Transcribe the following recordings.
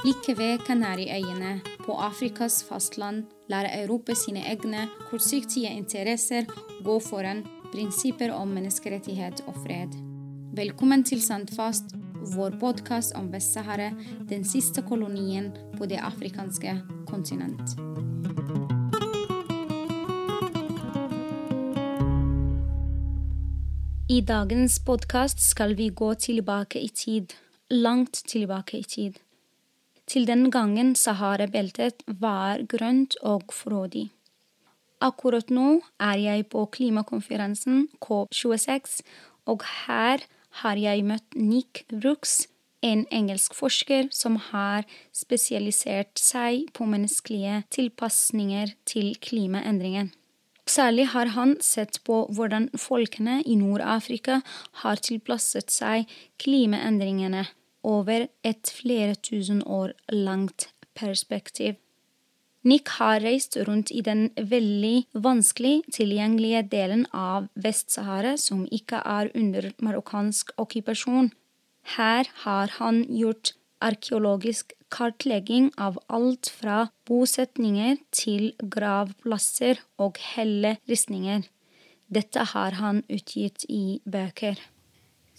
Like ved Kanariøyene, på Afrikas fastland, lærer Europa sine egne kortsiktige interesser gå foran prinsipper om menneskerettighet og fred. Velkommen til Sandfast, vår podkast om Vest-Sahara, den siste kolonien på det afrikanske kontinent. I dagens podkast skal vi gå tilbake i tid, langt tilbake i tid. Til den gangen Sahara-beltet var grønt og frodig. Akkurat nå er jeg på klimakonferansen COP26, og her har jeg møtt Nick Brooks, en engelsk forsker som har spesialisert seg på menneskelige tilpasninger til klimaendringen. Særlig har han sett på hvordan folkene i Nord-Afrika har tilpasset seg klimaendringene over et flere tusen år langt perspektiv. Nick har reist rundt i den veldig vanskelig tilgjengelige delen av Vest-Sahara som ikke er under marokkansk okkupasjon. Her har han gjort arkeologisk kartlegging av alt fra bosetninger til gravplasser og helleristninger. Dette har han utgitt i bøker.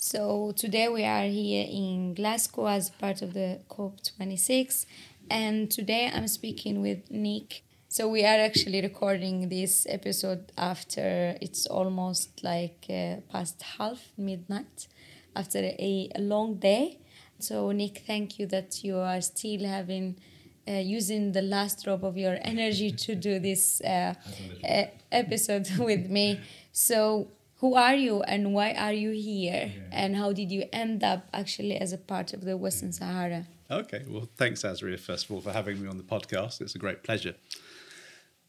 So today we are here in Glasgow as part of the COP26, and today I'm speaking with Nick. So we are actually recording this episode after it's almost like uh, past half midnight, after a, a long day. So, Nick, thank you that you are still having uh, using the last drop of your energy to do this uh, uh, episode with me. So, who are you and why are you here? Yeah. And how did you end up actually as a part of the Western Sahara? Okay, well, thanks, Azria, first of all, for having me on the podcast. It's a great pleasure.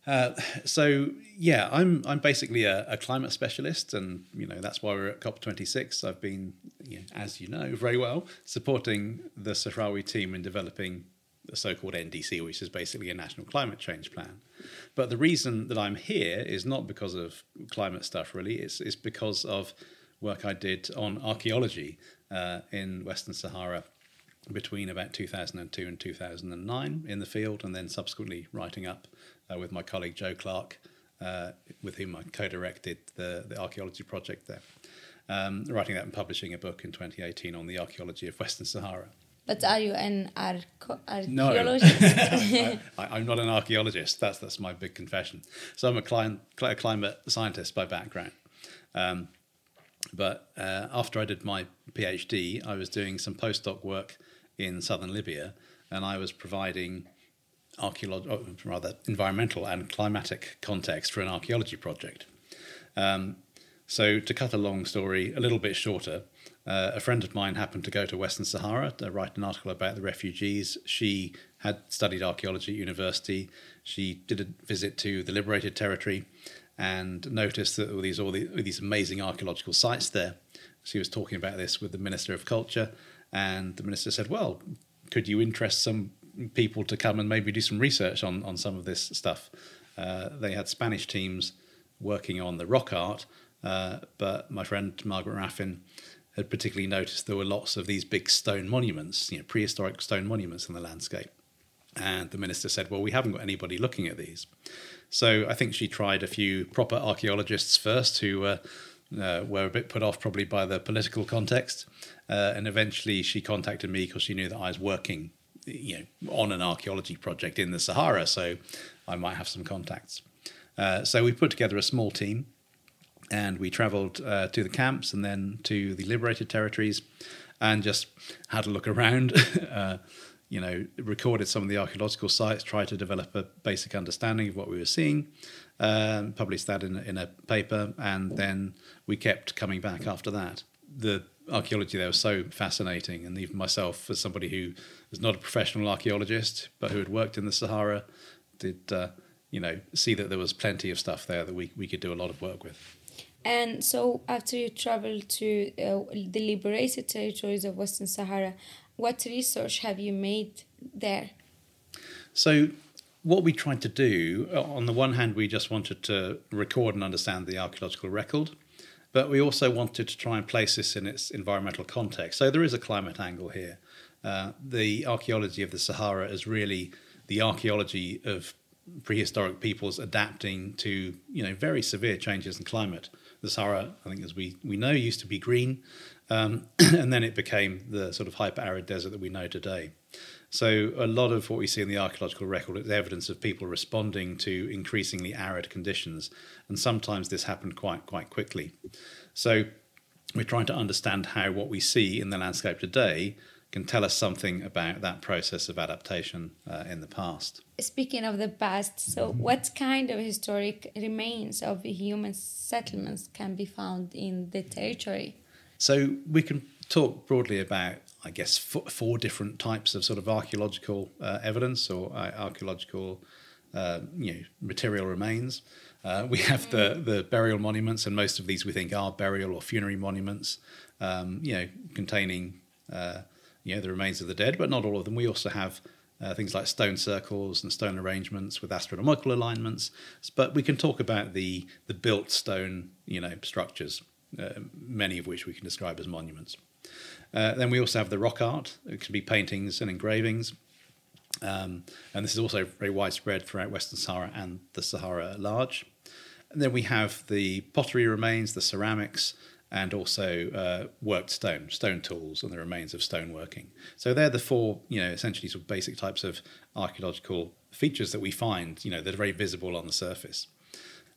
Uh, so yeah, I'm I'm basically a, a, climate specialist, and you know that's why we're at COP26. I've been, you know, as you know very well, supporting the Sahrawi team in developing the so-called NDC, which is basically a national climate change plan. But the reason that I'm here is not because of climate stuff, really. It's it's because of work I did on archaeology uh, in Western Sahara between about 2002 and 2009 in the field, and then subsequently writing up uh, with my colleague Jo Clarke, uh, with whom I co-directed the, the archaeology project there. Um, writing that and publishing a book in 2018 on the archaeology of Western Sahara. But are you an arco- archaeologist? No, I, am not an archaeologist. That's that's my big confession. So I'm a, cli- a climate scientist by background. Um, but uh, after I did my PhD, I was doing some postdoc work in southern Libya, and I was providing archaeological, oh, rather environmental and climatic context for an archaeology project. Um, so, to cut a long story a little bit shorter, uh, a friend of mine happened to go to Western Sahara to write an article about the refugees. She had studied archaeology at university. She did a visit to the liberated territory and noticed that all these all, all these amazing archaeological sites there. She was talking about this with the Minister of Culture, and the minister said, "Well, could you interest some people to come and maybe do some research on on some of this stuff. Uh, they had Spanish teams working on the rock art, uh, but my friend Margaret Raffin had particularly noticed there were lots of these big stone monuments, you know, prehistoric stone monuments in the landscape. And the minister said, "Well, we haven't got anybody looking at these." So I think she tried a few proper archaeologists first who uh, uh, were a bit put off probably by the political context. Uh, and eventually she contacted me because she knew that I was working you know, on an archaeology project in the Sahara, so I might have some contacts. Uh, so we put together a small team and we traveled uh, to the camps and then to the liberated territories and just had a look around. uh, you know, recorded some of the archaeological sites, tried to develop a basic understanding of what we were seeing, um, published that in, in a paper, and then we kept coming back after that. The archaeology there was so fascinating, and even myself, as somebody who was not a professional archaeologist but who had worked in the Sahara, did uh, you know see that there was plenty of stuff there that we we could do a lot of work with. And so, after you traveled to uh, the liberated territories of Western Sahara, what research have you made there? So, what we tried to do, uh, on the one hand, we just wanted to record and understand the archaeological record. But we also wanted to try and place this in its environmental context. So there is a climate angle here. uh, the archaeology of the Sahara is really the archaeology of prehistoric peoples adapting to you know very severe changes in climate. The Sahara, I think, as we we know, used to be green, um, and then it became the sort of hyper arid desert that we know today. So a lot of what we see in the archaeological record is evidence of people responding to increasingly arid conditions, and sometimes this happened quite quite quickly. So we're trying to understand how what we see in the landscape today can tell us something about that process of adaptation uh, in the past. Speaking of the past, so what kind of historic remains of human settlements can be found in the territory? So we can talk broadly about, I guess, four, four different types of sort of archaeological uh, evidence or uh, archaeological, uh, you know, material remains. Uh, we have the the burial monuments, and most of these we think are burial or funerary monuments, um, you know, containing uh, you know, the remains of the dead, but not all of them. We also have uh, things like stone circles and stone arrangements with astronomical alignments. But we can talk about the the built stone, you know, structures, uh, many of which we can describe as monuments. Uh, then we also have the rock art. It can be paintings and engravings. Um, and this is also very widespread throughout Western Sahara and the Sahara at large. And then we have the pottery remains, the ceramics, and also uh, worked stone, stone tools, and the remains of stoneworking. So they're the four, you know, essentially sort of basic types of archaeological features that we find, you know, that are very visible on the surface.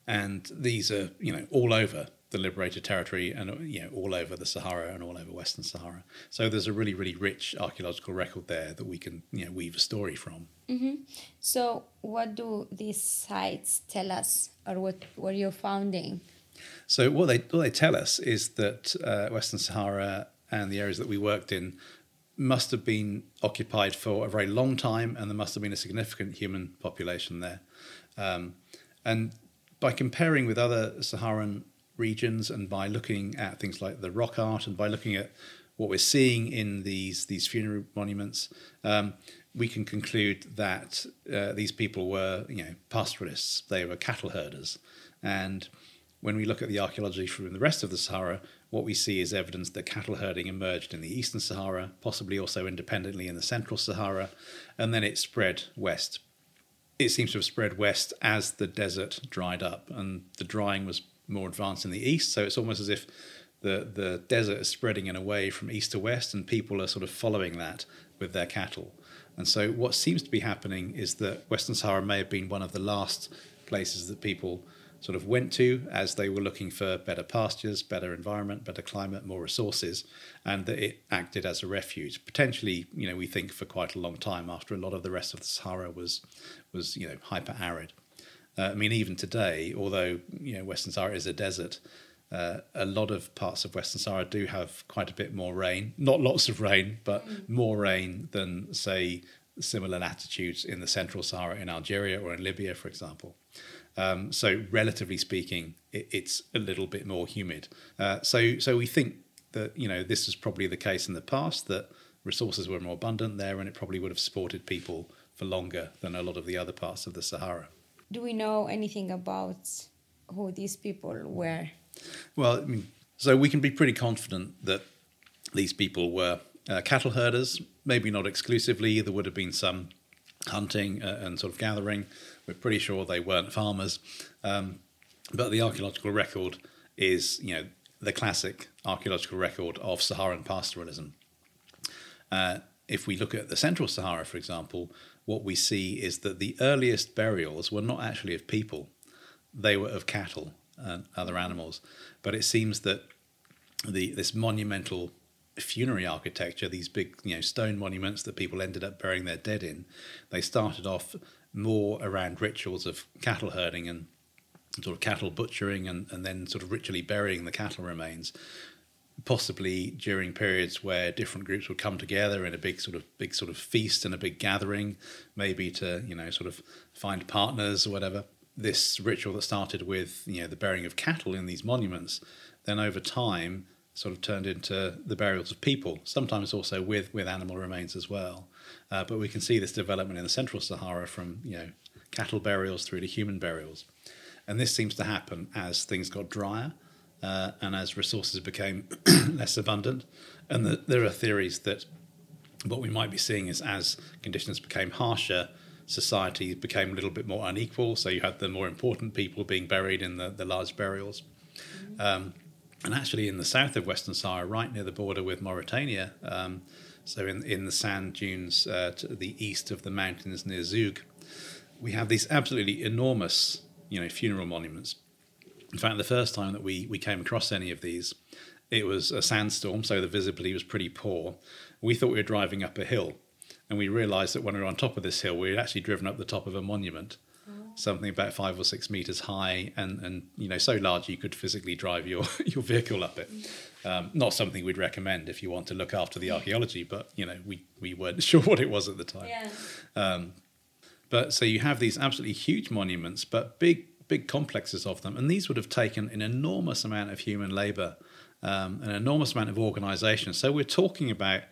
And these are, you know, all over the liberated territory and you know all over the Sahara and all over Western Sahara. So there's a really really rich archaeological record there that we can you know weave a story from. Mm-hmm. So what do these sites tell us, or what were you founding? So what they what they tell us is that uh, Western Sahara and the areas that we worked in must have been occupied for a very long time, and there must have been a significant human population there. Um, and by comparing with other Saharan regions, and by looking at things like the rock art, and by looking at what we're seeing in these these funerary monuments, um, we can conclude that uh, these people were, you know, pastoralists. They were cattle herders, and when we look at the archaeology from the rest of the Sahara, what we see is evidence that cattle herding emerged in the eastern Sahara, possibly also independently in the central Sahara, and then it spread west. It seems to have spread west as the desert dried up, and the drying was more advanced in the east. So it's almost as if the, the desert is spreading in a way from east to west, and people are sort of following that with their cattle. And so what seems to be happening is that Western Sahara may have been one of the last places that people sort of went to as they were looking for better pastures, better environment, better climate, more resources, and that it acted as a refuge. Potentially, you know, we think for quite a long time after a lot of the rest of the Sahara was was you know hyper arid. Uh, I mean, even today, although you know Western Sahara is a desert, uh, a lot of parts of Western Sahara do have quite a bit more rain. Not lots of rain, but mm. more rain than say similar latitudes in the Central Sahara in Algeria or in Libya, for example. Um, so relatively speaking, it, it's a little bit more humid. Uh, so so we think that you know this was probably the case in the past that resources were more abundant there, and it probably would have supported people for longer than a lot of the other parts of the Sahara. Do we know anything about who these people were? Well, I mean, so we can be pretty confident that these people were uh, cattle herders, maybe not exclusively. There would have been some hunting uh, and sort of gathering. We're pretty sure they weren't farmers, um, but the archaeological record is, you know, the classic archaeological record of Saharan pastoralism. Uh, if we look at the Central Sahara, for example, what we see is that the earliest burials were not actually of people; they were of cattle and other animals. But it seems that the this monumental funerary architecture, these big you know stone monuments that people ended up burying their dead in, they started off more around rituals of cattle herding and sort of cattle butchering and, and then sort of ritually burying the cattle remains possibly during periods where different groups would come together in a big sort of big sort of feast and a big gathering maybe to you know sort of find partners or whatever. This ritual that started with you know the burying of cattle in these monuments then over time sort of turned into the burials of people, sometimes also with, with animal remains as well. Uh, but we can see this development in the central Sahara from you know cattle burials through to human burials. And this seems to happen as things got drier uh, and as resources became less abundant. And the, there are theories that what we might be seeing is as conditions became harsher, society became a little bit more unequal. So you had the more important people being buried in the, the large burials. Um, and actually, in the south of Western Sahara, right near the border with Mauritania, um, so in, in the sand dunes uh, to the east of the mountains near Zug, we have these absolutely enormous, you know, funeral monuments. In fact, the first time that we, we came across any of these, it was a sandstorm, so the visibility was pretty poor. We thought we were driving up a hill, and we realised that when we were on top of this hill, we had actually driven up the top of a monument. Something about five or six meters high, and, and you know so large you could physically drive your your vehicle up it. Um, not something we'd recommend if you want to look after the archaeology, but you know we we weren't sure what it was at the time. Yeah. Um, but so you have these absolutely huge monuments, but big big complexes of them, and these would have taken an enormous amount of human labour, um, an enormous amount of organisation. So we're talking about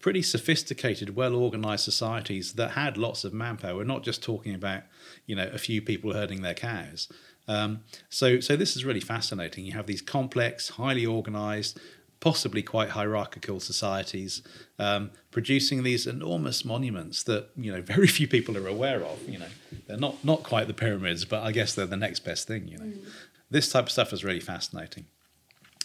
pretty sophisticated, well organized societies that had lots of manpower. We're not just talking about, you know, a few people herding their cows. Um, so, so this is really fascinating. You have these complex, highly organized, possibly quite hierarchical societies um, producing these enormous monuments that you know very few people are aware of. You know, they're not not quite the pyramids, but I guess they're the next best thing. You know, mm. this type of stuff is really fascinating.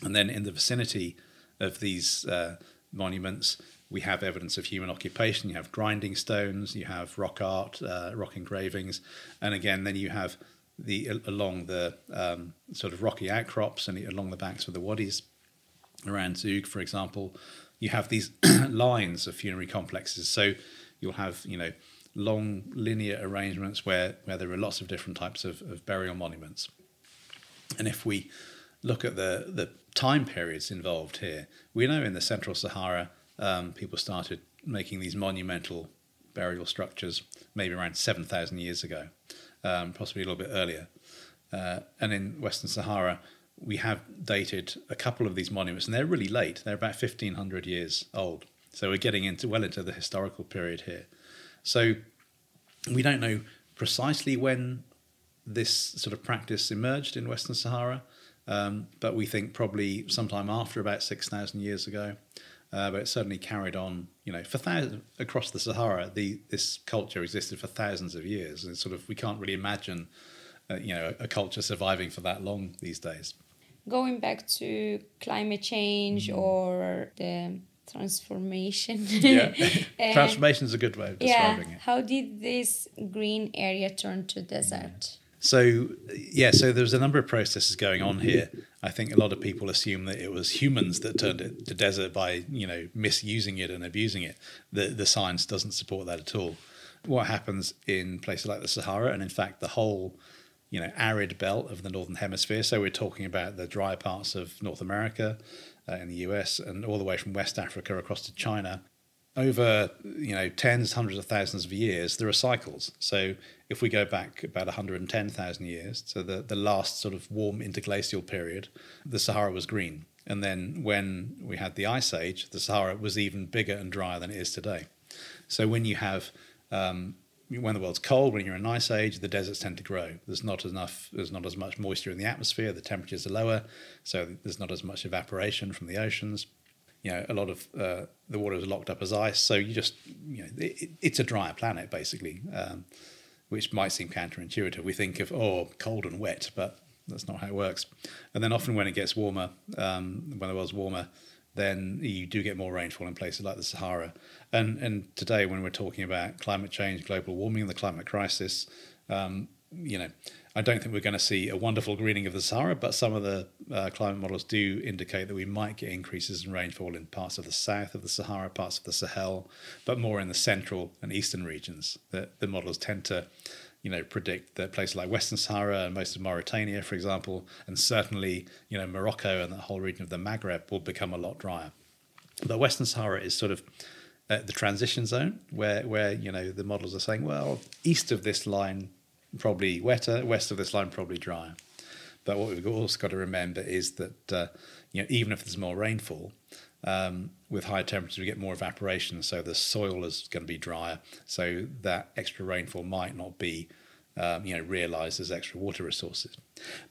And then in the vicinity of these uh, monuments, we have evidence of human occupation. You have grinding stones, you have rock art, uh, rock engravings, and again, then you have the along the um, sort of rocky outcrops and along the banks of the wadis around Zug, for example, you have these lines of funerary complexes. So you'll have you know long linear arrangements where where there are lots of different types of, of burial monuments, and if we look at the the time periods involved here, we know in the Central Sahara um, people started making these monumental burial structures maybe around 7,000 years ago, um, possibly a little bit earlier. Uh, and in Western Sahara, we have dated a couple of these monuments, and they're really late. They're about 1,500 years old. So we're getting into well into the historical period here. So we don't know precisely when this sort of practice emerged in Western Sahara, um, but we think probably sometime after about 6,000 years ago uh, but it certainly carried on. You know, for thousands across the Sahara, the this culture existed for thousands of years, and sort of we can't really imagine, uh, you know, a, culture surviving for that long these days. Going back to climate change mm. or the transformation. yeah, transformation is a good way of describing yeah. it. How did this green area turn to desert? So, yeah, so there's a number of processes going on here. I think a lot of people assume that it was humans that turned it to desert by, you know, misusing it and abusing it. The, the science doesn't support that at all. What happens in places like the Sahara, and in fact, the whole, you know, arid belt of the Northern Hemisphere, so we're talking about the dry parts of North America, uh, in the US, and all the way from West Africa across to China, over you know tens, hundreds of thousands of years, there are cycles. So if we go back about 110,000 years to the, the last sort of warm interglacial period, the Sahara was green. And then when we had the Ice Age, the Sahara was even bigger and drier than it is today. So when you have um, when the world's cold, when you're in an ice age, the deserts tend to grow. There's not enough, there's not as much moisture in the atmosphere. The temperatures are lower, so there's not as much evaporation from the oceans you know, a lot of uh, the water is locked up as ice. So you just, you know, it, it's a drier planet basically, um, which might seem counterintuitive. We think of oh, cold and wet, but that's not how it works. And then often when it gets warmer, um, when the world's warmer, then you do get more rainfall in places like the Sahara. And and today when we're talking about climate change, global warming, the climate crisis, um, you know, I don't think we're going to see a wonderful greening of the Sahara, but some of the uh, climate models do indicate that we might get increases in rainfall in parts of the south of the Sahara, parts of the Sahel, but more in the central and eastern regions. The, the models tend to, you know, predict that places like Western Sahara and most of Mauritania, for example, and certainly, you know, Morocco and the whole region of the Maghreb will become a lot drier. But Western Sahara is sort of uh, the transition zone where, where, you know, the models are saying, well, east of this line probably wetter, west of this line probably drier. But what we've also got to remember is that uh, you know even if there's more rainfall, um, with higher temperatures we get more evaporation, so the soil is going to be drier. So that extra rainfall might not be um, you know, realised as extra water resources.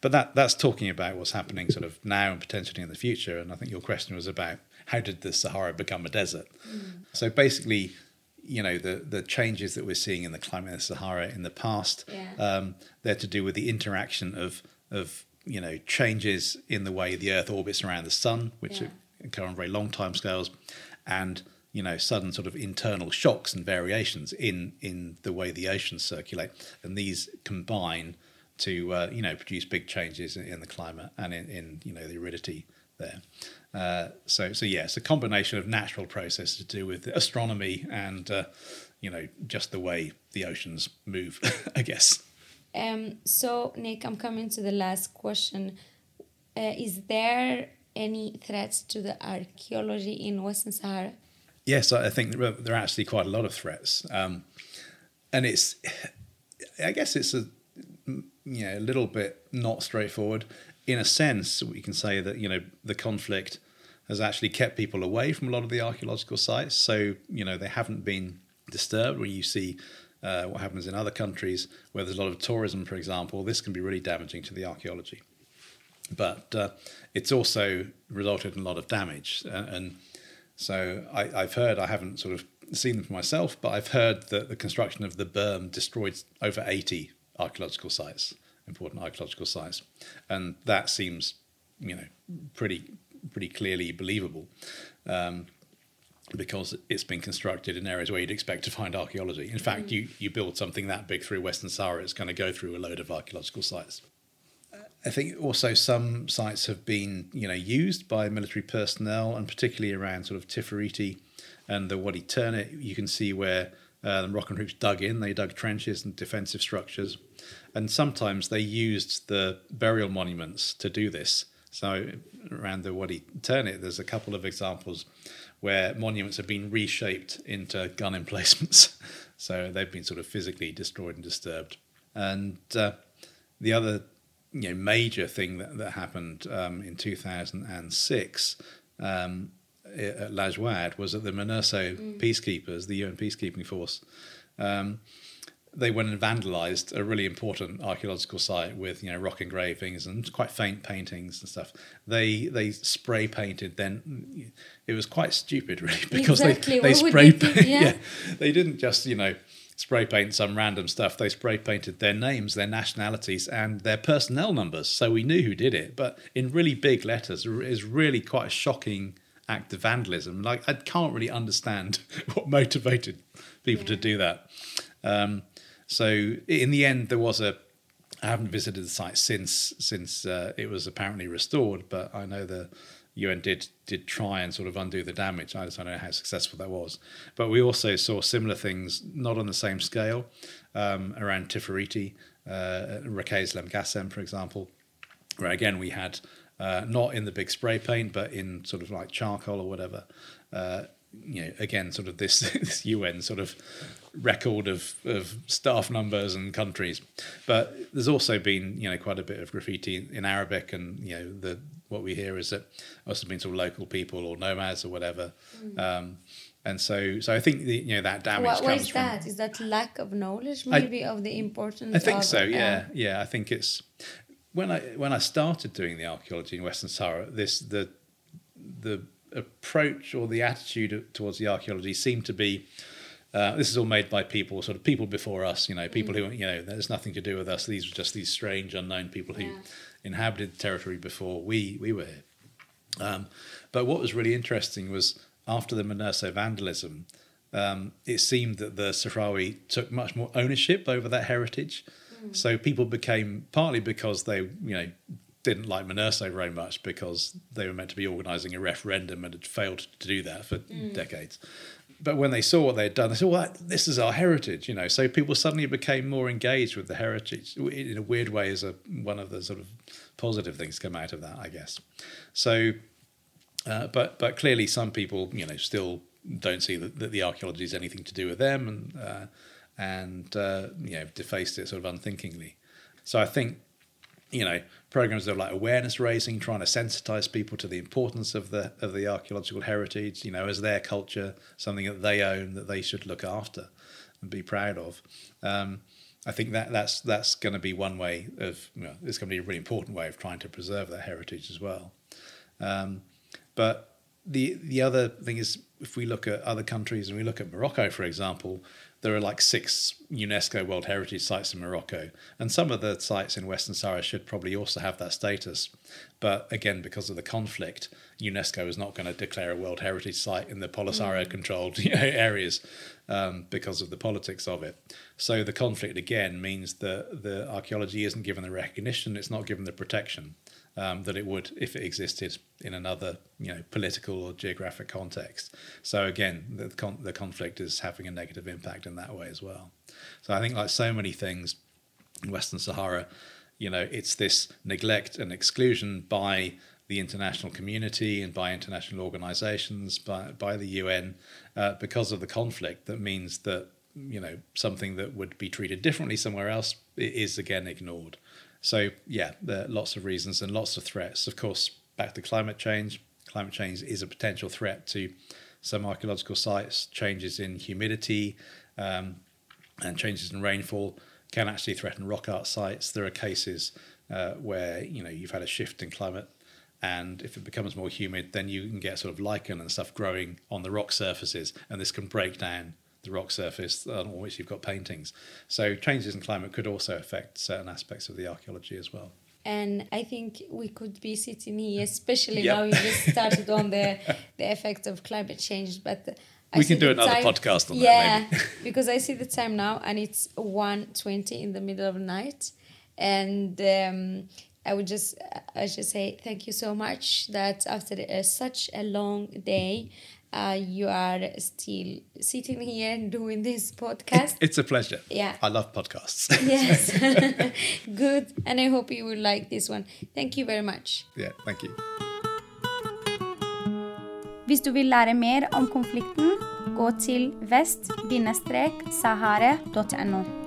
But that that's talking about what's happening sort of now and potentially in the future. And I think your question was about how did the Sahara become a desert? Mm. So basically, you know, the the changes that we're seeing in the climate of the Sahara in the past, yeah. um, they're to do with the interaction of of you know changes in the way the Earth orbits around the Sun, which Yeah. occur on very long time scales, and you know sudden sort of internal shocks and variations in in the way the oceans circulate, and these combine to uh, you know produce big changes in, in the climate and in, in you know the aridity there. Uh, so so yeah, it's a combination of natural processes to do with astronomy and uh, you know just the way the oceans move, I guess. Um, so, Nick, I'm coming to the last question. Uh, is there any threats to the archaeology in Western Sahara? Yes, I think there are, there are actually quite a lot of threats, um, and it's, I guess it's a, you know, a little bit not straightforward. In a sense, we can say that you know the conflict has actually kept people away from a lot of the archaeological sites, so you know they haven't been disturbed. When you see uh, what happens in other countries where there's a lot of tourism, for example, this can be really damaging to the archaeology. But uh, it's also resulted in a lot of damage, and, and so I, I've heard, I haven't sort of seen them for myself, but I've heard that the construction of the berm destroyed over 80 archaeological sites, important archaeological sites. And that seems, you know, pretty pretty clearly believable. Um, because it's been constructed in areas where you'd expect to find archaeology. In fact, you, you build something that big through Western Sahara, it's going to go through a load of archaeological sites. I think also some sites have been, you know, used by military personnel, and particularly around sort of Tifariti and the Wadi Turnit. You can see where uh, the Moroccan troops dug in. They dug trenches and defensive structures, and sometimes they used the burial monuments to do this. So around the Wadi Turnit, there's a couple of examples where monuments have been reshaped into gun emplacements. so they've been sort of physically destroyed and disturbed. And uh, the other you know, major thing that, that happened um, in 2006 um, at Lajwad was that the MINURSO Mm. peacekeepers, the UN peacekeeping force, um, they went and vandalized a really important archaeological site with you know rock engravings and quite faint paintings and stuff. They they spray painted. Then it was quite stupid, really, because Exactly, they they what spray they paint. Yeah. yeah, they didn't just you know spray paint some random stuff. They spray painted their names, their nationalities, and their personnel numbers, so we knew who did it. But in really big letters, is really quite a shocking act of vandalism. Like I can't really understand what motivated people to do that. Um, so in the end, there was a. I haven't visited the site since since uh, it was apparently restored, but I know the UN did did try and sort of undo the damage. I just don't know how successful that was. But we also saw similar things, not on the same scale, um, around Tifariti, uh, Rakez Lemgasem, for example, where again we had uh, not in the big spray paint, but in sort of like charcoal or whatever. Uh, you know, again, sort of this, this UN sort of record of, of staff numbers and countries. But there's also been, you know, quite a bit of graffiti in Arabic, and you know, the what we hear is that also been sort of local people or nomads or whatever. Um, and so, so I think the, you know that damage What, why comes is from. that? Is that lack of knowledge, I- maybe, of the importance? I think so. uh, Yeah, yeah. I think it's when I when I started doing the archaeology in Western Sahara. This the the approach or the attitude towards the archaeology seemed to be. Uh, this is all made by people, sort of people before us. You know, people who you know, there's nothing to do with us. These were just these strange, unknown people who Yeah. inhabited the territory before we we were here. Um, but what was really interesting was after the MINURSO vandalism, um, it seemed that the Sahrawi took much more ownership over that heritage. So people became partly because they, you know, didn't like MINURSO very much because they were meant to be organising a referendum and had failed to do that for decades. But when they saw what they had done, they said, "Well, that, this is our heritage," you know. So people suddenly became more engaged with the heritage in a weird way, as a one of the sort of positive things come out of that, I guess. So uh, but but clearly, some people, you know, still don't see that, that the archaeology is anything to do with them, and uh, and uh, you know, defaced it sort of unthinkingly. So I think, you know, programs of like awareness raising, trying to sensitize people to the importance of the of the archaeological heritage, you know, as their culture, something that they own that they should look after and be proud of. Um, I think that that's that's going to be one way of you know, it's going to be a really important way of trying to preserve that heritage as well. Um, but the the other thing is if we look at other countries and we look at Morocco, for example, there are like six UNESCO World Heritage sites in Morocco, and some of the sites in Western Sahara should probably also have that status. But again, because of the conflict, UNESCO is not going to declare a World Heritage site in the Polisario-controlled you know, areas um, because of the politics of it. So the conflict again means that the archaeology isn't given the recognition; it's not given the protection um, that it would if it existed in another you know political or geographic context. So again, the con- the conflict is having a negative impact in that way as well. So I think like so many things in Western Sahara, you know, it's this neglect and exclusion by the international community and by international organizations, by, by the UN, uh, because of the conflict that means that, you know, something that would be treated differently somewhere else is again ignored. So yeah, there are lots of reasons and lots of threats. Of course, back to climate change. Climate change is a potential threat to some archaeological sites. Changes in humidity um, and changes in rainfall can actually threaten rock art sites. There are cases uh, where you know you've had a shift in climate, and if it becomes more humid, then you can get sort of lichen and stuff growing on the rock surfaces, and this can break down the rock surface on which you've got paintings. So changes in climate could also affect certain aspects of the archaeology as well. And I think we could be sitting here, especially Yep. now you just started on the the effect of climate change, but. I We can do another time- podcast on that, yeah, maybe. because I see the time now and it's 1.20 in the middle of the night. And um, I would just I should say thank you so much that after uh, such a long day, uh, you are still sitting here doing this podcast. It's a pleasure. Yeah. I love podcasts. yes, good. And I hope you will like this one. Thank you very much. yeah, thank you. Hvis du vil lære mer om konflikten, gå til vest-sahare.no.